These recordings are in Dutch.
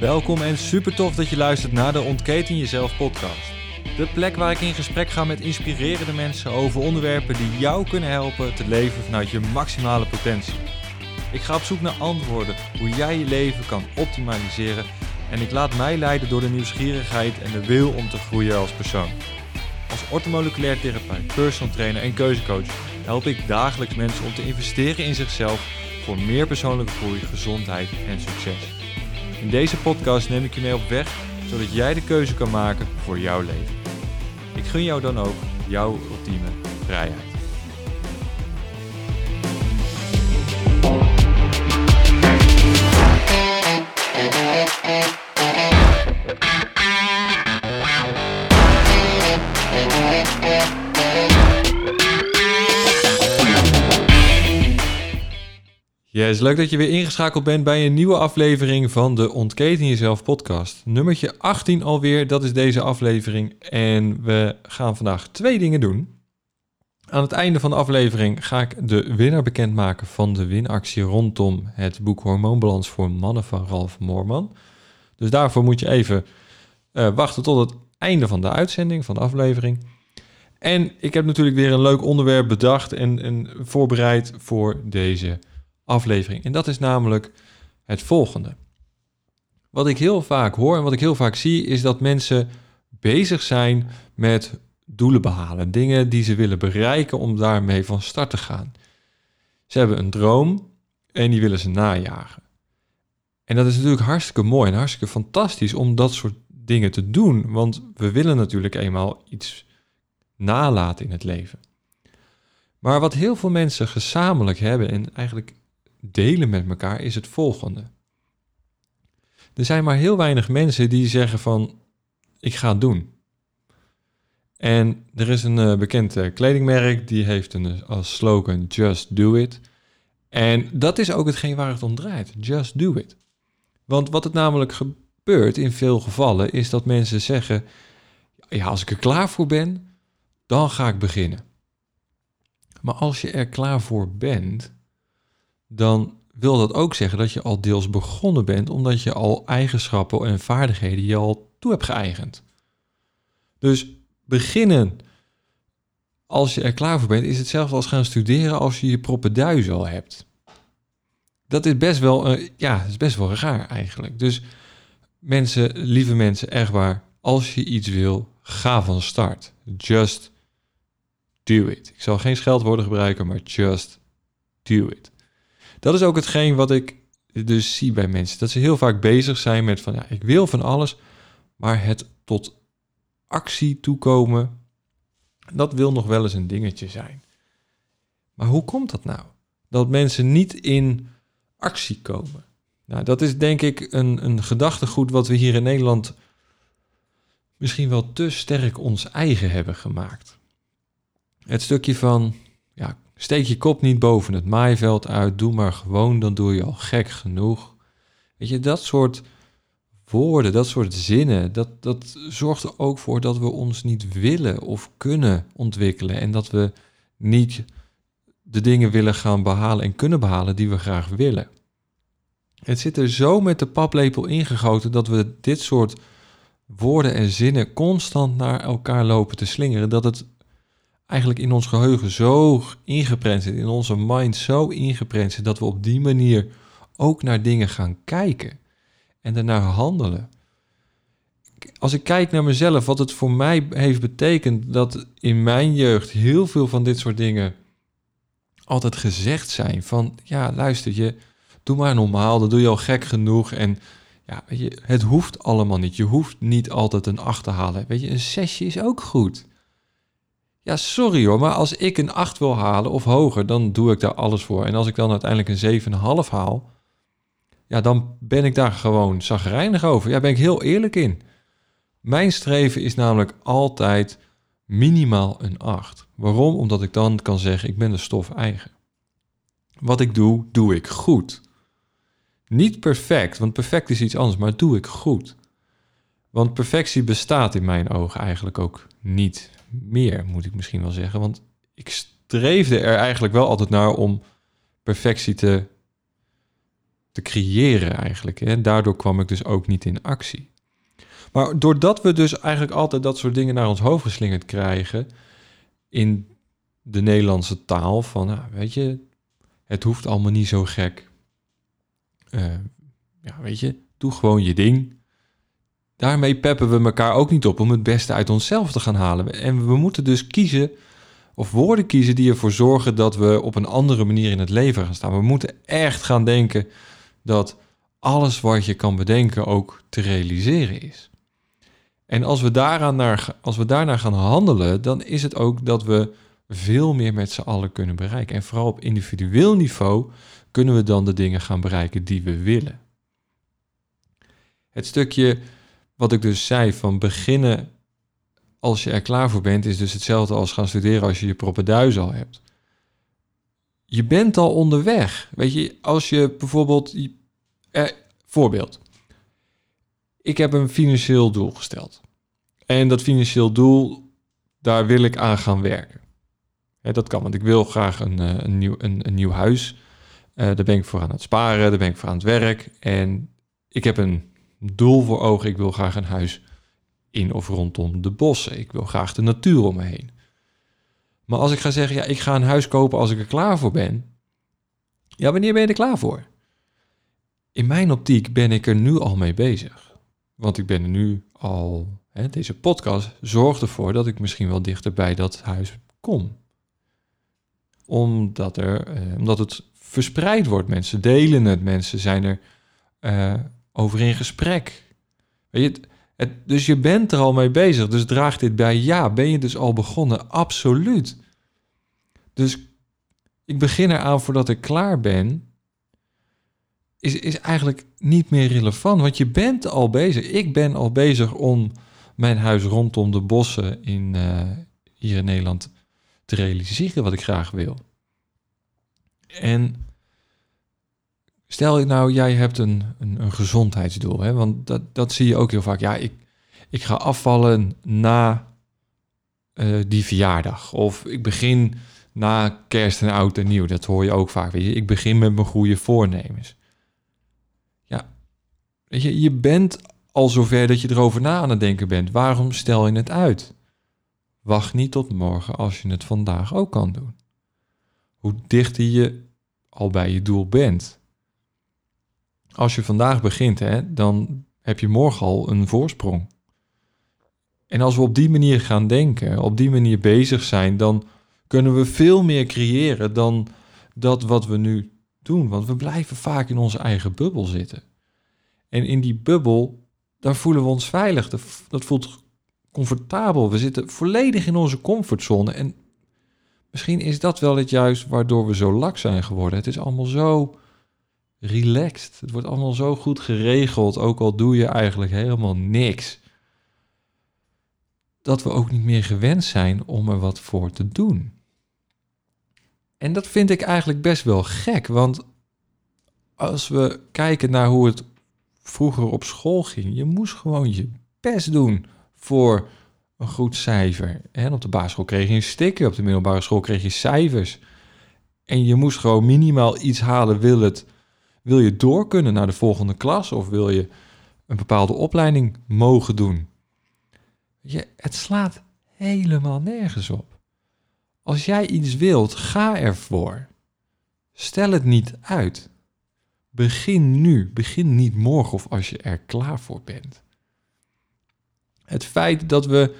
Welkom en super tof dat je luistert naar de Ontketen Jezelf podcast. De plek waar ik in gesprek ga met inspirerende mensen over onderwerpen die jou kunnen helpen te leven vanuit je maximale potentie. Ik ga op zoek naar antwoorden hoe jij je leven kan optimaliseren en ik laat mij leiden door de nieuwsgierigheid en de wil om te groeien als persoon. Als orthomoleculair therapeut, personal trainer en keuzecoach help ik dagelijks mensen om te investeren in zichzelf voor meer persoonlijke groei, gezondheid en succes. In deze podcast neem ik je mee op weg zodat jij de keuze kan maken voor jouw leven. Ik gun jou dan ook jouw ultieme vrijheid. Yes, leuk dat je weer ingeschakeld bent bij een nieuwe aflevering van de Ontketen Jezelf podcast. Nummertje 18 alweer, dat is deze aflevering. En we gaan vandaag twee dingen doen. Aan het einde van de aflevering ga ik de winnaar bekendmaken van de winactie rondom het boek Hormoonbalans voor Mannen van Ralf Moorman. Dus daarvoor moet je even uh, wachten tot het einde van de uitzending, van de aflevering. En ik heb natuurlijk weer een leuk onderwerp bedacht en, en voorbereid voor deze aflevering. En dat is namelijk het volgende. Wat ik heel vaak hoor en wat ik heel vaak zie, is dat mensen bezig zijn met doelen behalen. Dingen die ze willen bereiken om daarmee van start te gaan. Ze hebben een droom en die willen ze najagen. En dat is natuurlijk hartstikke mooi en hartstikke fantastisch om dat soort dingen te doen. Want we willen natuurlijk eenmaal iets nalaten in het leven. Maar wat heel veel mensen gezamenlijk hebben en eigenlijk delen met elkaar is het volgende. Er zijn maar heel weinig mensen die zeggen van ik ga het doen. En er is een uh, bekend uh, kledingmerk die heeft een, uh, als slogan Just Do It. En dat is ook hetgeen waar het om draait. Just do it. Want wat het namelijk gebeurt in veel gevallen is dat mensen zeggen: ja, als ik er klaar voor ben, dan ga ik beginnen. Maar als je er klaar voor bent, dan wil dat ook zeggen dat je al deels begonnen bent, omdat je al eigenschappen en vaardigheden je al toe hebt geëigend. Dus beginnen als je er klaar voor bent, is hetzelfde als gaan studeren als je je proppenduizen al hebt. Dat is best wel, uh, ja, is best wel raar eigenlijk. Dus mensen, lieve mensen, echt waar, als je iets wil, ga van start. Just do it. Ik zal geen scheldwoorden gebruiken, maar just do it. Dat is ook hetgeen wat ik dus zie bij mensen. Dat ze heel vaak bezig zijn met van ja, ik wil van alles, maar het tot actie toekomen, dat wil nog wel eens een dingetje zijn. Maar hoe komt dat nou? Dat mensen niet in actie komen. Nou, dat is denk ik een, een gedachtegoed wat we hier in Nederland misschien wel te sterk ons eigen hebben gemaakt. Het stukje van, ja, Steek je kop niet boven het maaiveld uit, doe maar gewoon, dan doe je al gek genoeg. Weet je, dat soort woorden, dat soort zinnen, dat, dat zorgt er ook voor dat we ons niet willen of kunnen ontwikkelen en dat we niet de dingen willen gaan behalen en kunnen behalen die we graag willen. Het zit er zo met de paplepel ingegoten dat we dit soort woorden en zinnen constant naar elkaar lopen te slingeren, dat het eigenlijk in ons geheugen zo ingeprent zit, in onze mind zo ingeprent zit, dat we op die manier ook naar dingen gaan kijken en daarnaar handelen. Als ik kijk naar mezelf, wat het voor mij heeft betekend dat in mijn jeugd heel veel van dit soort dingen altijd gezegd zijn. Van ja, luister je, doe maar normaal, dat doe je al gek genoeg. En ja, weet je, het hoeft allemaal niet. Je hoeft niet altijd een 8 te halen. Weet je, een zesje is ook goed. Ja, sorry hoor, maar als ik een 8 wil halen of hoger, dan doe ik daar alles voor. En als ik dan uiteindelijk een 7,5 haal, ja, dan ben ik daar gewoon zagrijnig over. Ja, ben ik heel eerlijk in. Mijn streven is namelijk altijd minimaal een 8. Waarom? Omdat ik dan kan zeggen, ik ben de stof eigen. Wat ik doe, doe ik goed. Niet perfect, want perfect is iets anders, maar doe ik goed. Want perfectie bestaat in mijn ogen eigenlijk ook niet meer, moet ik misschien wel zeggen. Want ik streefde er eigenlijk wel altijd naar om perfectie te, te creëren eigenlijk. En daardoor kwam ik dus ook niet in actie. Maar doordat we dus eigenlijk altijd dat soort dingen naar ons hoofd geslingerd krijgen in de Nederlandse taal, van nou, weet je, het hoeft allemaal niet zo gek. Uh, ja, weet je, doe gewoon je ding. Daarmee peppen we elkaar ook niet op om het beste uit onszelf te gaan halen. En we moeten dus kiezen, of woorden kiezen die ervoor zorgen dat we op een andere manier in het leven gaan staan. We moeten echt gaan denken dat alles wat je kan bedenken ook te realiseren is. En als we, daaraan naar, als we daarnaar gaan handelen, dan is het ook dat we veel meer met z'n allen kunnen bereiken. En vooral op individueel niveau kunnen we dan de dingen gaan bereiken die we willen. Het stukje wat ik dus zei van beginnen als je er klaar voor bent, is dus hetzelfde als gaan studeren als je je propenduis al hebt. Je bent al onderweg. Weet je, als je bijvoorbeeld. Eh, voorbeeld. Ik heb een financieel doel gesteld. En dat financieel doel, daar wil ik aan gaan werken. dat kan, want ik wil graag een, eh, een, nieuw, een, nieuw huis. Uh, daar ben ik voor aan het sparen, daar ben ik voor aan het werk. En ik heb een doel voor ogen. Ik wil graag een huis in of rondom de bossen. Ik wil graag de natuur om me heen. Maar als ik ga zeggen, ja, ik ga een huis kopen als ik er klaar voor ben. Ja, wanneer ben je er klaar voor? In mijn optiek ben ik er nu al mee bezig. Want ik ben er nu al, hè, deze podcast zorgt ervoor dat ik misschien wel dichter bij dat huis kom. Omdat, er, eh, omdat het verspreid wordt. Mensen delen het, mensen zijn er uh, over in gesprek. Weet je, het, dus je bent er al mee bezig. Dus draagt dit bij? Ja. Ben je dus al begonnen? Absoluut. Dus ik begin eraan voordat ik klaar ben. Is, is eigenlijk niet meer relevant. Want je bent al bezig. Ik ben al bezig om mijn huis rondom de bossen in, uh, hier in Nederland te realiseren wat ik graag wil. En Stel nou, jij hebt een, een, een gezondheidsdoel, hè? want dat, dat zie je ook heel vaak. Ja, ik, ik ga afvallen na uh, die verjaardag. Of ik begin na kerst en oud en nieuw. Dat hoor je ook vaak. Ik begin met mijn goede voornemens. Ja, weet je, je bent al zover dat je erover na aan het denken bent. Waarom stel je het uit? Wacht niet tot morgen als je het vandaag ook kan doen. Hoe dichter je al bij je doel bent, als je vandaag begint, hè, dan heb je morgen al een voorsprong. En als we op die manier gaan denken, op die manier bezig zijn, dan kunnen we veel meer creëren dan dat wat we nu doen. Want we blijven vaak in onze eigen bubbel zitten. En in die bubbel, daar voelen we ons veilig. Dat voelt comfortabel. We zitten volledig in onze comfortzone. En misschien is dat wel het juist waardoor we zo lak zijn geworden. Het is allemaal zo relaxed. Het wordt allemaal zo goed geregeld, ook al doe je eigenlijk helemaal niks. Dat we ook niet meer gewend zijn om er wat voor te doen. En dat vind ik eigenlijk best wel gek, want als we kijken naar hoe het vroeger op school ging, je moest gewoon je best doen voor een goed cijfer. En op de basisschool kreeg je een sticker, op de middelbare school kreeg je cijfers. En je moest gewoon minimaal iets halen, wil het wil je door kunnen naar de volgende klas of wil je een bepaalde opleiding mogen doen? Je, het slaat helemaal nergens op. Als jij iets wilt, ga ervoor. Stel het niet uit. Begin nu. Begin niet morgen of als je er klaar voor bent. Het feit dat we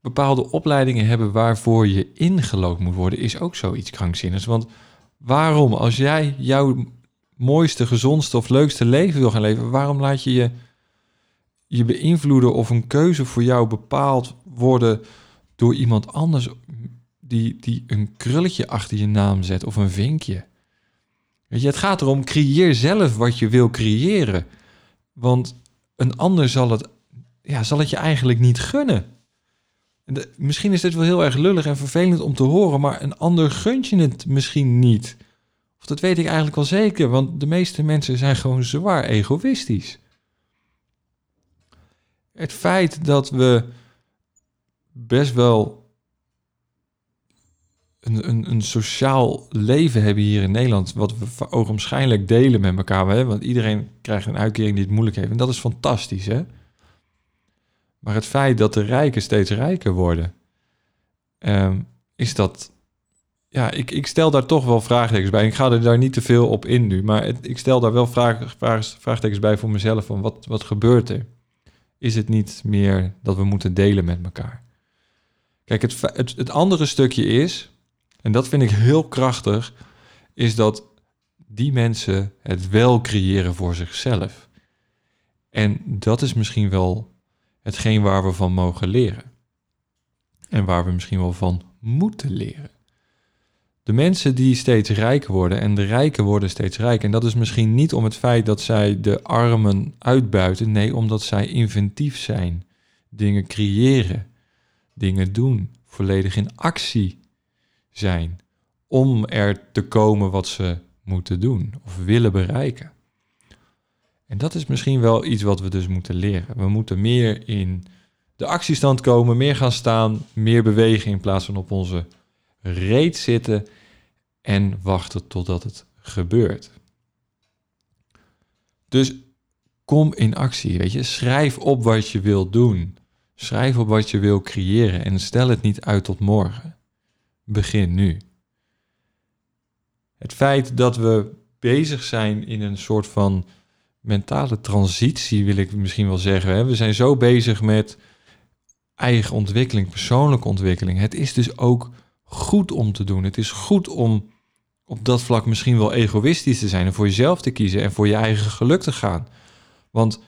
bepaalde opleidingen hebben waarvoor je ingelood moet worden, is ook zoiets krankzinnigs. Want waarom, als jij jouw mooiste, gezondste of leukste leven wil gaan leven, waarom laat je je, je beïnvloeden of een keuze voor jou bepaald worden door iemand anders die, die een krulletje achter je naam zet of een vinkje? Weet je, het gaat erom, creëer zelf wat je wil creëren. Want een ander zal het, ja, zal het je eigenlijk niet gunnen. misschien is dit wel heel erg lullig en vervelend om te horen, maar een ander gunt je het misschien niet. Of dat weet ik eigenlijk wel zeker, want de meeste mensen zijn gewoon zwaar egoïstisch. Het feit dat we best wel een, een, een sociaal leven hebben hier in Nederland, wat we ogenschijnlijk delen met elkaar. Hè? Want iedereen krijgt een uitkering die het moeilijk heeft. En dat is fantastisch, hè? Maar het feit dat de rijken steeds rijker worden, ehm, is dat. Ja, ik, ik stel daar toch wel vraagtekens bij. Ik ga er daar niet te veel op in nu, maar ik stel daar wel vraag, vraag, vraagtekens bij voor mezelf van wat, wat gebeurt er? Is het niet meer dat we moeten delen met elkaar? Kijk, het, het andere stukje is, en dat vind ik heel krachtig, is dat die mensen het wel creëren voor zichzelf. En dat is misschien wel hetgeen waar we van mogen leren. En waar we misschien wel van moeten leren. De mensen die steeds rijker worden en de rijken worden steeds rijker. En dat is misschien niet om het feit dat zij de armen uitbuiten. Nee, omdat zij inventief zijn. Dingen creëren. Dingen doen. Volledig in actie zijn. Om er te komen wat ze moeten doen of willen bereiken. En dat is misschien wel iets wat we dus moeten leren. We moeten meer in de actiestand komen, meer gaan staan, meer bewegen in plaats van op onze reet zitten en wachten totdat het gebeurt. Dus kom in actie, weet je. Schrijf op wat je wilt doen. Schrijf op wat je wil creëren en stel het niet uit tot morgen. Begin nu. Het feit dat we bezig zijn in een soort van mentale transitie, wil ik misschien wel zeggen. We zijn zo bezig met eigen ontwikkeling, persoonlijke ontwikkeling. Het is dus ook goed om te doen. Het is goed om op dat vlak misschien wel egoïstisch te zijn en voor jezelf te kiezen en voor je eigen geluk te gaan. Want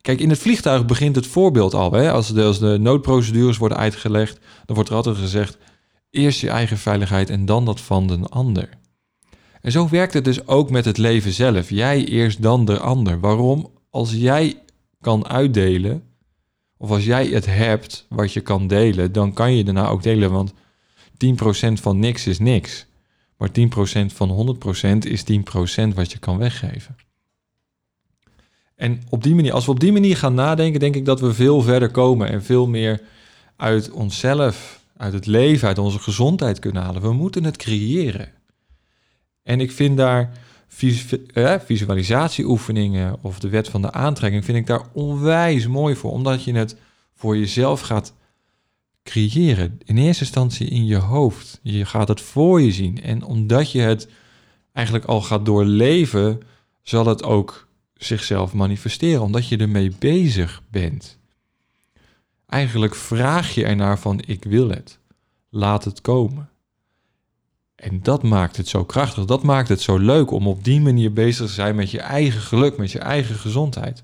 kijk, in het vliegtuig begint het voorbeeld al. Hè? Als, de, als de noodprocedures worden uitgelegd, dan wordt er altijd gezegd: eerst je eigen veiligheid en dan dat van de ander. En zo werkt het dus ook met het leven zelf. Jij eerst, dan de ander. Waarom? Als jij kan uitdelen, of als jij het hebt wat je kan delen, dan kan je daarna ook delen. Want 10% van niks is niks. Maar 10% van 100% is 10% wat je kan weggeven. En op die manier, als we op die manier gaan nadenken, denk ik dat we veel verder komen en veel meer uit onszelf, uit het leven, uit onze gezondheid kunnen halen. We moeten het creëren. En ik vind daar visualisatieoefeningen of de wet van de aantrekking, vind ik daar onwijs mooi voor. Omdat je het voor jezelf gaat creëren. In eerste instantie in je hoofd. Je gaat het voor je zien. En omdat je het eigenlijk al gaat doorleven, zal het ook zichzelf manifesteren. Omdat je ermee bezig bent. Eigenlijk vraag je ernaar van ik wil het. Laat het komen. En dat maakt het zo krachtig. Dat maakt het zo leuk om op die manier bezig te zijn met je eigen geluk, met je eigen gezondheid.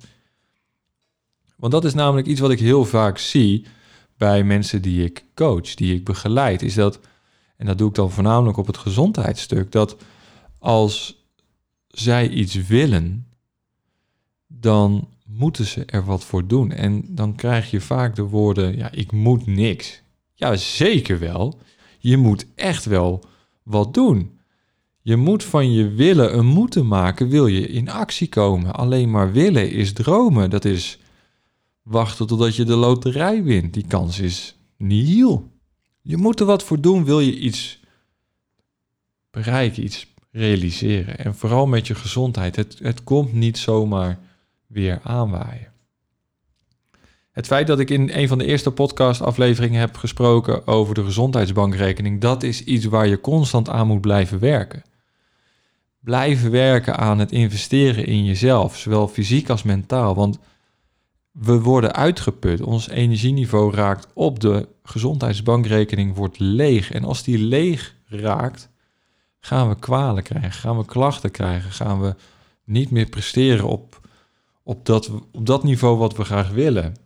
Want dat is namelijk iets wat ik heel vaak zie bij mensen die ik coach, die ik begeleid. Is dat, en dat doe ik dan voornamelijk op het gezondheidsstuk, dat als zij iets willen, dan moeten ze er wat voor doen. En dan krijg je vaak de woorden: ja, ik moet niks. Ja, zeker wel. Je moet echt wel wat doen. Je moet van je willen een moeten maken, wil je in actie komen. Alleen maar willen is dromen. Dat is wachten totdat je de loterij wint. Die kans is nihil. Je moet er wat voor doen, wil je iets bereiken, iets realiseren. En vooral met je gezondheid. Het, het komt niet zomaar weer aanwaaien. Het feit dat ik in een van de eerste podcastafleveringen heb gesproken over de gezondheidsbankrekening, dat is iets waar je constant aan moet blijven werken. Blijven werken aan het investeren in jezelf, zowel fysiek als mentaal. Want we worden uitgeput. Ons energieniveau raakt op. De gezondheidsbankrekening wordt leeg. En als die leeg raakt, gaan we kwalen krijgen, gaan we klachten krijgen, gaan we niet meer presteren op, op, dat, op dat niveau wat we graag willen.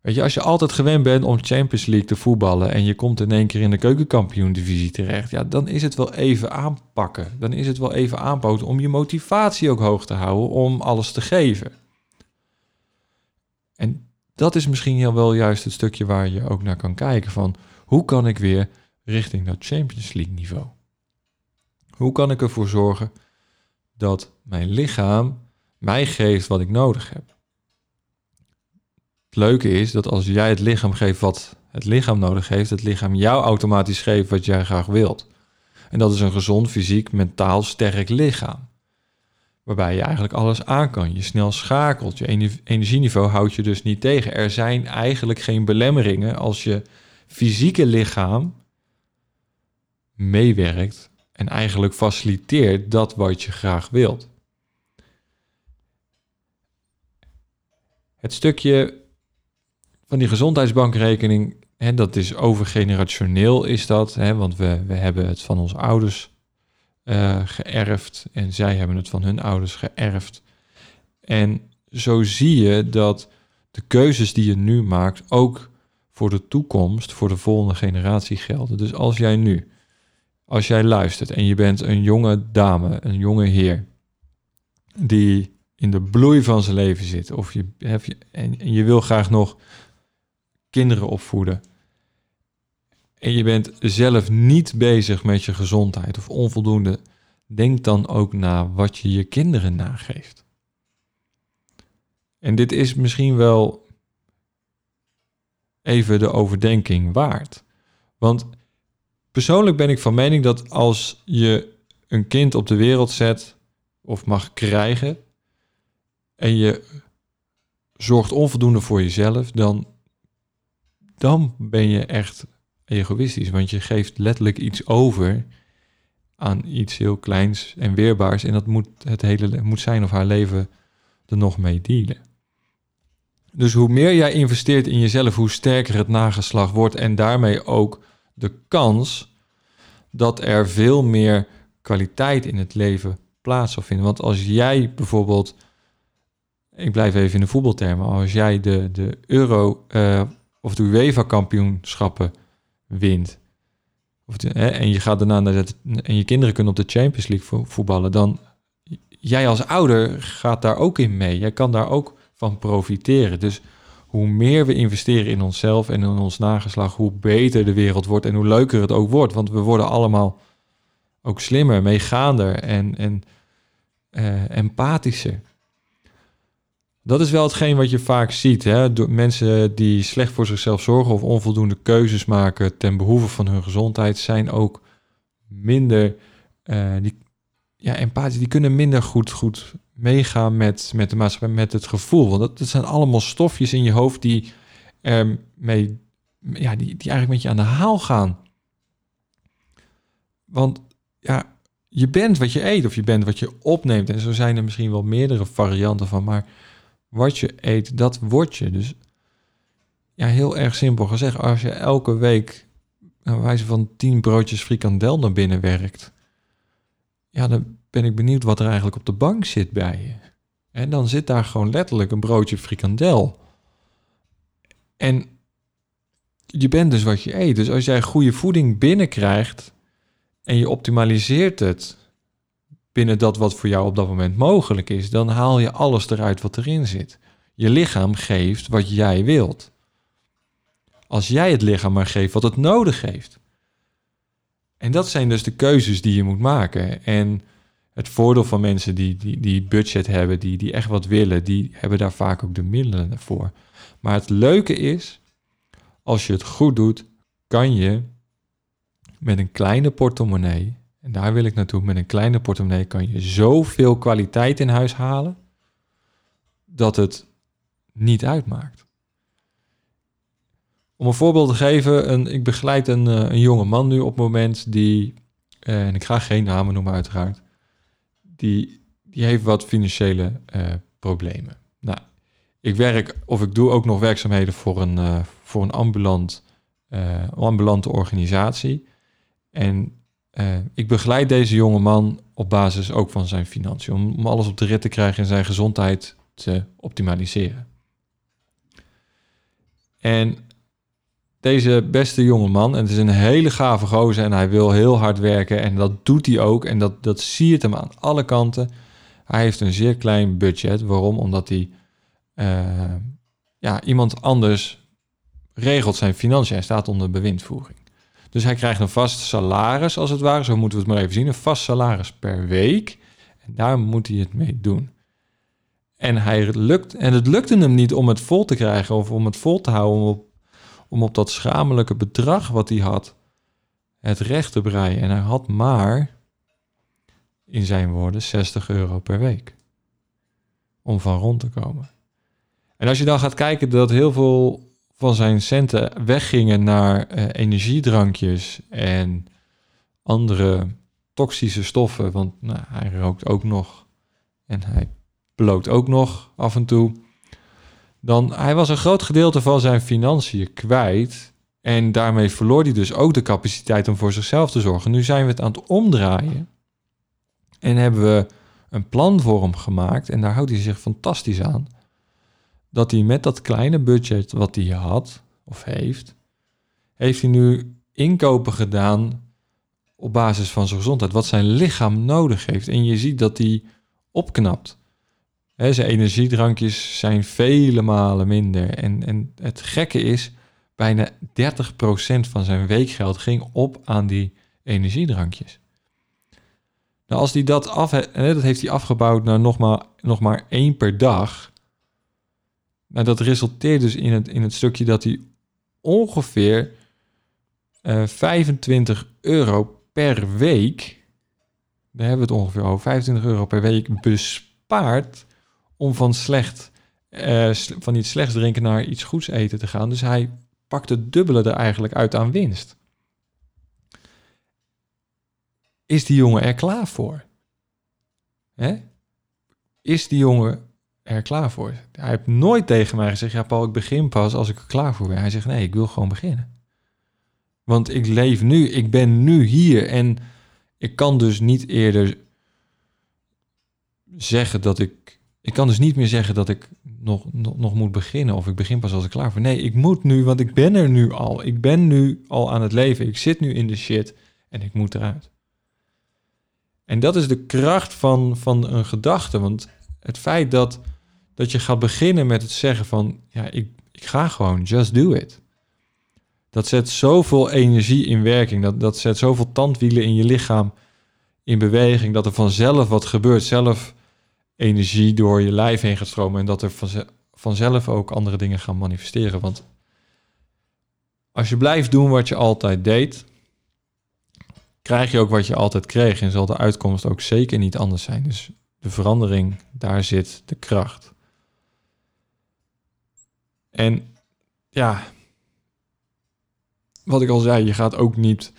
Weet je, als je altijd gewend bent om Champions League te voetballen en je komt in één keer in de keukenkampioen-divisie terecht, ja, dan is het wel even aanpakken. Dan is het wel even aanpakken om je motivatie ook hoog te houden om alles te geven. En dat is misschien wel juist het stukje waar je ook naar kan kijken van hoe kan ik weer richting dat Champions League niveau? Hoe kan ik ervoor zorgen dat mijn lichaam mij geeft wat ik nodig heb? Het leuke is dat als jij het lichaam geeft wat het lichaam nodig heeft, het lichaam jou automatisch geeft wat jij graag wilt. En dat is een gezond, fysiek, mentaal sterk lichaam. Waarbij je eigenlijk alles aan kan. Je snel schakelt. Je energieniveau houdt je dus niet tegen. Er zijn eigenlijk geen belemmeringen als je fysieke lichaam meewerkt en eigenlijk faciliteert dat wat je graag wilt. Het stukje van die gezondheidsbankrekening, hè, dat is overgenerationeel is dat, hè, want we, we hebben het van onze ouders uh, geërfd en zij hebben het van hun ouders geërfd. En zo zie je dat de keuzes die je nu maakt ook voor de toekomst, voor de volgende generatie gelden. Dus als jij nu, als jij luistert en je bent een jonge dame, een jonge heer, die in de bloei van zijn leven zit, of je, heb je, en je wil graag nog kinderen opvoeden, en je bent zelf niet bezig met je gezondheid of onvoldoende, denk dan ook na wat je je kinderen nageeft. En dit is misschien wel even de overdenking waard. Want persoonlijk ben ik van mening dat als je een kind op de wereld zet of mag krijgen en je zorgt onvoldoende voor jezelf, dan, dan ben je echt egoïstisch. Want je geeft letterlijk iets over aan iets heel kleins en weerbaars. En dat moet het hele moet zijn of haar leven er nog mee dealen. Dus hoe meer jij investeert in jezelf, hoe sterker het nageslag wordt. En daarmee ook de kans dat er veel meer kwaliteit in het leven plaats zal vinden. Want als jij bijvoorbeeld, ik blijf even in de voetbaltermen, als jij de, de Euro uh, of de UEFA kampioenschappen wint. Of hè, en je gaat daarna naar het, en je kinderen kunnen op de Champions League voetballen, dan jij als ouder gaat daar ook in mee. Jij kan daar ook van profiteren. Dus hoe meer we investeren in onszelf en in ons nageslag, hoe beter de wereld wordt en hoe leuker het ook wordt. Want we worden allemaal ook slimmer, meegaander en, en uh, empathischer. Dat is wel hetgeen wat je vaak ziet. Hè? Door mensen die slecht voor zichzelf zorgen of onvoldoende keuzes maken ten behoeve van hun gezondheid, zijn ook minder uh, die, ja, empathisch. Die kunnen minder goed, goed meegaan met, met de maatschappij, met het gevoel. Want dat, dat zijn allemaal stofjes in je hoofd die ermee, ja, die, die eigenlijk met je aan de haal gaan. Want ja, je bent wat je eet of je bent wat je opneemt. En zo zijn er misschien wel meerdere varianten van. Maar wat je eet, dat word je. Dus ja, heel erg simpel gezegd. Als je elke week een wijze van tien broodjes frikandel naar binnen werkt, ja, dan ben ik benieuwd wat er eigenlijk op de bank zit bij je. En dan zit daar gewoon letterlijk een broodje frikandel. En je bent dus wat je eet. Dus als jij goede voeding binnenkrijgt en je optimaliseert het binnen dat wat voor jou op dat moment mogelijk is, dan haal je alles eruit wat erin zit. Je lichaam geeft wat jij wilt. Als jij het lichaam maar geeft wat het nodig heeft. En dat zijn dus de keuzes die je moet maken. En het voordeel van mensen die, die, die budget hebben, die, die echt wat willen, die hebben daar vaak ook de middelen voor. Maar het leuke is, als je het goed doet, kan je met een kleine portemonnee en daar wil ik naartoe. Met een kleine portemonnee kan je zoveel kwaliteit in huis halen dat het niet uitmaakt. Om een voorbeeld te geven, een, ik begeleid een, eh, een jonge man nu op het moment die, eh, en ik ga geen namen noemen uiteraard, die, die heeft wat financiële uh, problemen. Nou, ik werk of ik doe ook nog werkzaamheden voor een, voor een ambulant, ambulante organisatie. En uh, ik begeleid deze jonge man op basis ook van zijn financiën, om, alles op de rit te krijgen en zijn gezondheid te optimaliseren. En deze beste jonge man, en het is een hele gave gozer en hij wil heel hard werken en dat doet hij ook en dat, dat zie je hem aan alle kanten. Hij heeft een zeer klein budget. Waarom? Omdat hij uh, ja, iemand anders regelt zijn financiën. Hij staat onder bewindvoering. Dus hij krijgt een vast salaris, als het ware. Zo moeten we het maar even zien. Een vast salaris per week. En daar moet hij het mee doen. En, hij lukt, en het lukte hem niet om het vol te krijgen of om het vol te houden, om op, om op dat schamelijke bedrag wat hij had, het recht te breien. En hij had maar, in zijn woorden, 60 euro per week om van rond te komen. En als je dan gaat kijken dat heel veel van zijn centen weggingen naar uh, energiedrankjes en andere toxische stoffen, want nou, hij rookt ook nog en hij bloot ook nog af en toe. Dan hij was een groot gedeelte van zijn financiën kwijt en daarmee verloor hij dus ook de capaciteit om voor zichzelf te zorgen. Nu zijn we het aan het omdraaien en hebben we een plan voor hem gemaakt en daar houdt hij zich fantastisch aan. Dat hij met dat kleine budget wat hij had of heeft, heeft hij nu inkopen gedaan op basis van zijn gezondheid, wat zijn lichaam nodig heeft. En je ziet dat hij opknapt. Zijn energiedrankjes zijn vele malen minder. En, en het gekke is, bijna 30% van zijn weekgeld ging op aan die energiedrankjes. Nou, als hij dat af, dat heeft hij afgebouwd naar nog maar, nog maar één per dag. Nou, dat resulteert dus in het, in het stukje dat hij ongeveer uh, eh, 25 euro per week, daar hebben we het ongeveer over, 25 euro per week bespaart om van slecht, uh, van iets slechts drinken naar iets goeds eten te gaan. Dus hij pakt het dubbele er eigenlijk uit aan winst. Is die jongen er klaar voor? Hè? Is die jongen er klaar voor? Hij heeft nooit tegen mij gezegd: Ja, Paul, ik begin pas als ik er klaar voor ben. Hij zegt: Nee, ik wil gewoon beginnen. Want ik leef nu, ik ben nu hier en ik kan dus niet eerder zeggen dat ik. Ik kan dus niet meer zeggen dat ik nog, nog, nog moet beginnen of ik begin pas als ik klaar voor. Nee, ik moet nu, want ik ben er nu al. Ik ben nu al aan het leven. Ik zit nu in de shit en ik moet eruit. En dat is de kracht van, van een gedachte. Want het feit dat, dat je gaat beginnen met het zeggen van... ja, ik, ik ga gewoon, just do it. Dat zet zoveel energie in werking. Dat, dat zet zoveel tandwielen in je lichaam in beweging. Dat er vanzelf wat gebeurt. Zelf energie door je lijf heen gaat stromen. En dat er vanzelf ook andere dingen gaan manifesteren. Want als je blijft doen wat je altijd deed, krijg je ook wat je altijd kreeg en zal de uitkomst ook zeker niet anders zijn. Dus de verandering, daar zit de kracht. En ja, wat ik al zei, je gaat ook niet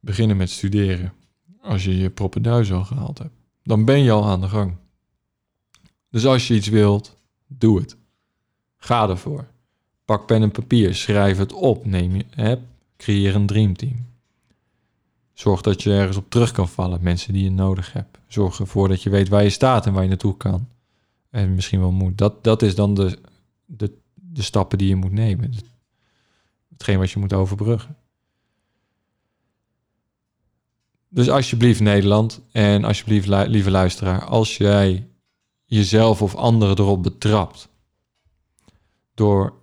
beginnen met studeren als je je proppenduis al gehaald hebt. Dan ben je al aan de gang. Dus als je iets wilt, doe het. Ga ervoor. Pak pen en papier, schrijf het op, neem je, hè, creëer een dreamteam. Zorg dat je ergens op terug kan vallen, mensen die je nodig hebt. Zorg ervoor dat je weet waar je staat en waar je naartoe kan. En misschien wel moet. Dat, dat is dan de, de, de stappen die je moet nemen. Hetgeen wat je moet overbruggen. Dus alsjeblieft Nederland en alsjeblieft lieve luisteraar, als jij jezelf of anderen erop betrapt door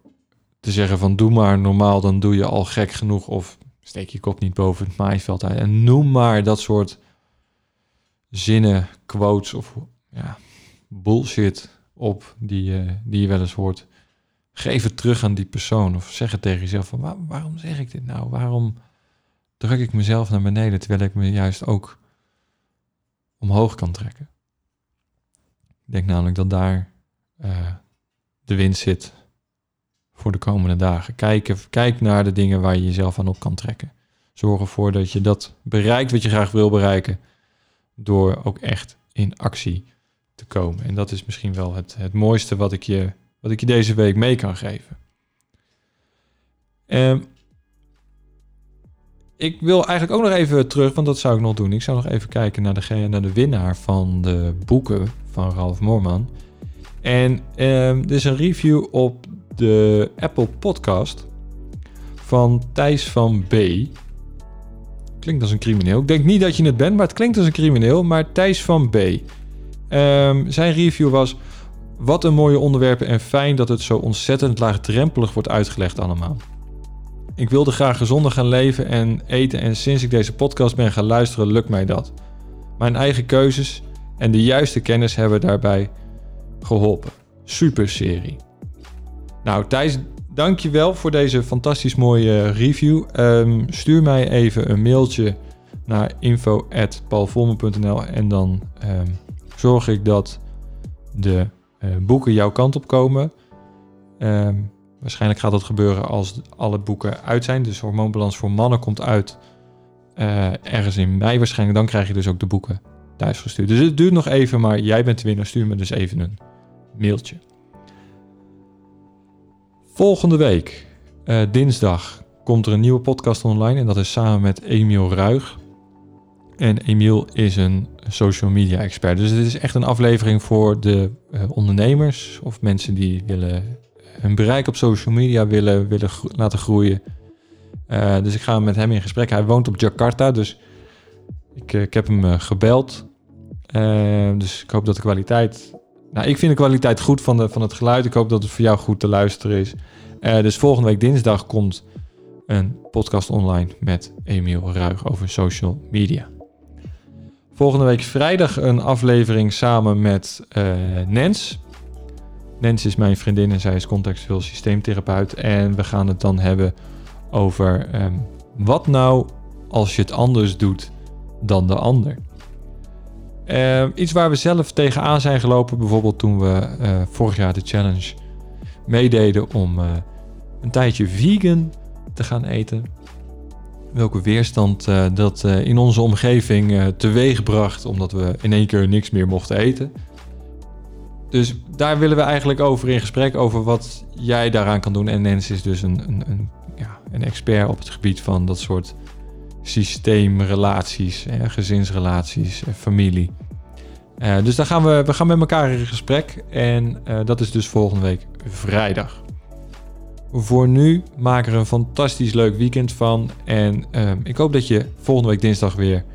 te zeggen van doe maar normaal, dan doe je al gek genoeg of steek je kop niet boven het maaiveld uit. En noem maar dat soort zinnen, quotes of ja, bullshit op die, uh, die je wel eens hoort. Geef het terug aan die persoon of zeg het tegen jezelf van waarom zeg ik dit nou? Waarom druk ik mezelf naar beneden terwijl ik me juist ook omhoog kan trekken? Ik denk namelijk dat daar uh, de winst zit voor de komende dagen. Kijk, kijk naar de dingen waar je jezelf aan op kan trekken. Zorg ervoor dat je dat bereikt wat je graag wil bereiken. Door ook echt in actie te komen. En dat is misschien wel het, het mooiste wat ik, je, wat ik je deze week mee kan geven. Um, ik wil eigenlijk ook nog even terug, want dat zou ik nog doen. Ik zou nog even kijken naar de, naar de winnaar van de boeken van Ralf Moorman. En um, dit is een review op de Apple Podcast van Thijs van B. Klinkt als een crimineel. Ik denk niet dat je het bent, maar het klinkt als een crimineel. Maar Thijs van B. Um, zijn review was... Wat een mooie onderwerpen en fijn dat het zo ontzettend laagdrempelig wordt uitgelegd allemaal. Ik wilde graag gezonder gaan leven en eten en sinds ik deze podcast ben gaan luisteren lukt mij dat. Mijn eigen keuzes en de juiste kennis hebben daarbij geholpen. Super serie. Nou, Thijs, dankjewel voor deze fantastisch mooie review. Ehm, stuur mij even een mailtje naar info.paulvolmer.nl en dan ehm, zorg ik dat de uh, boeken jouw kant op komen. Ehm, waarschijnlijk gaat dat gebeuren als alle boeken uit zijn. Dus Hormoonbalans voor Mannen komt uit uh, ergens in mei waarschijnlijk. Dan krijg je dus ook de boeken thuis gestuurd. Dus het duurt nog even, maar jij bent de winnaar. Stuur me dus even een mailtje. Volgende week, uh, dinsdag, komt er een nieuwe podcast online. En dat is samen met Emiel Ruig. En Emiel is een social media expert. Dus het is echt een aflevering voor de uh, ondernemers of mensen die willen hun bereik op social media willen, willen laten groeien. Dus ik ga met hem in gesprek. Hij woont op Jakarta, dus ik, ik heb hem gebeld. dus ik hoop dat de kwaliteit nou, ik vind de kwaliteit goed van, de, van het geluid. Ik hoop dat het voor jou goed te luisteren is. Uh, dus volgende week dinsdag komt een podcast online met Emiel Ruig over social media. Volgende week vrijdag een aflevering samen met uh, Nens. Nens is mijn vriendin en zij is contextueel systeemtherapeut. En we gaan het dan hebben over um, wat nou als je het anders doet dan de ander. Uh, iets waar we zelf tegenaan zijn gelopen, bijvoorbeeld toen we uh, vorig jaar de challenge meededen om uh, een tijdje vegan te gaan eten. Welke weerstand dat in onze omgeving teweeg bracht, omdat we in één keer niks meer mochten eten. Dus daar willen we eigenlijk over in gesprek, over wat jij daaraan kan doen. En Nens is dus een, een, een, ja, een expert op het gebied van dat soort systeemrelaties, hè, gezinsrelaties, familie. Uh, dus daar gaan we, we gaan met elkaar in gesprek. En uh, dat is dus volgende week vrijdag. Voor nu, maak er een fantastisch leuk weekend van. En uh, ik hoop dat je volgende week dinsdag weer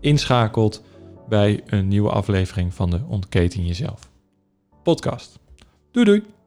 inschakelt bij een nieuwe aflevering van de Ontketen Jezelf podcast. Doei doei!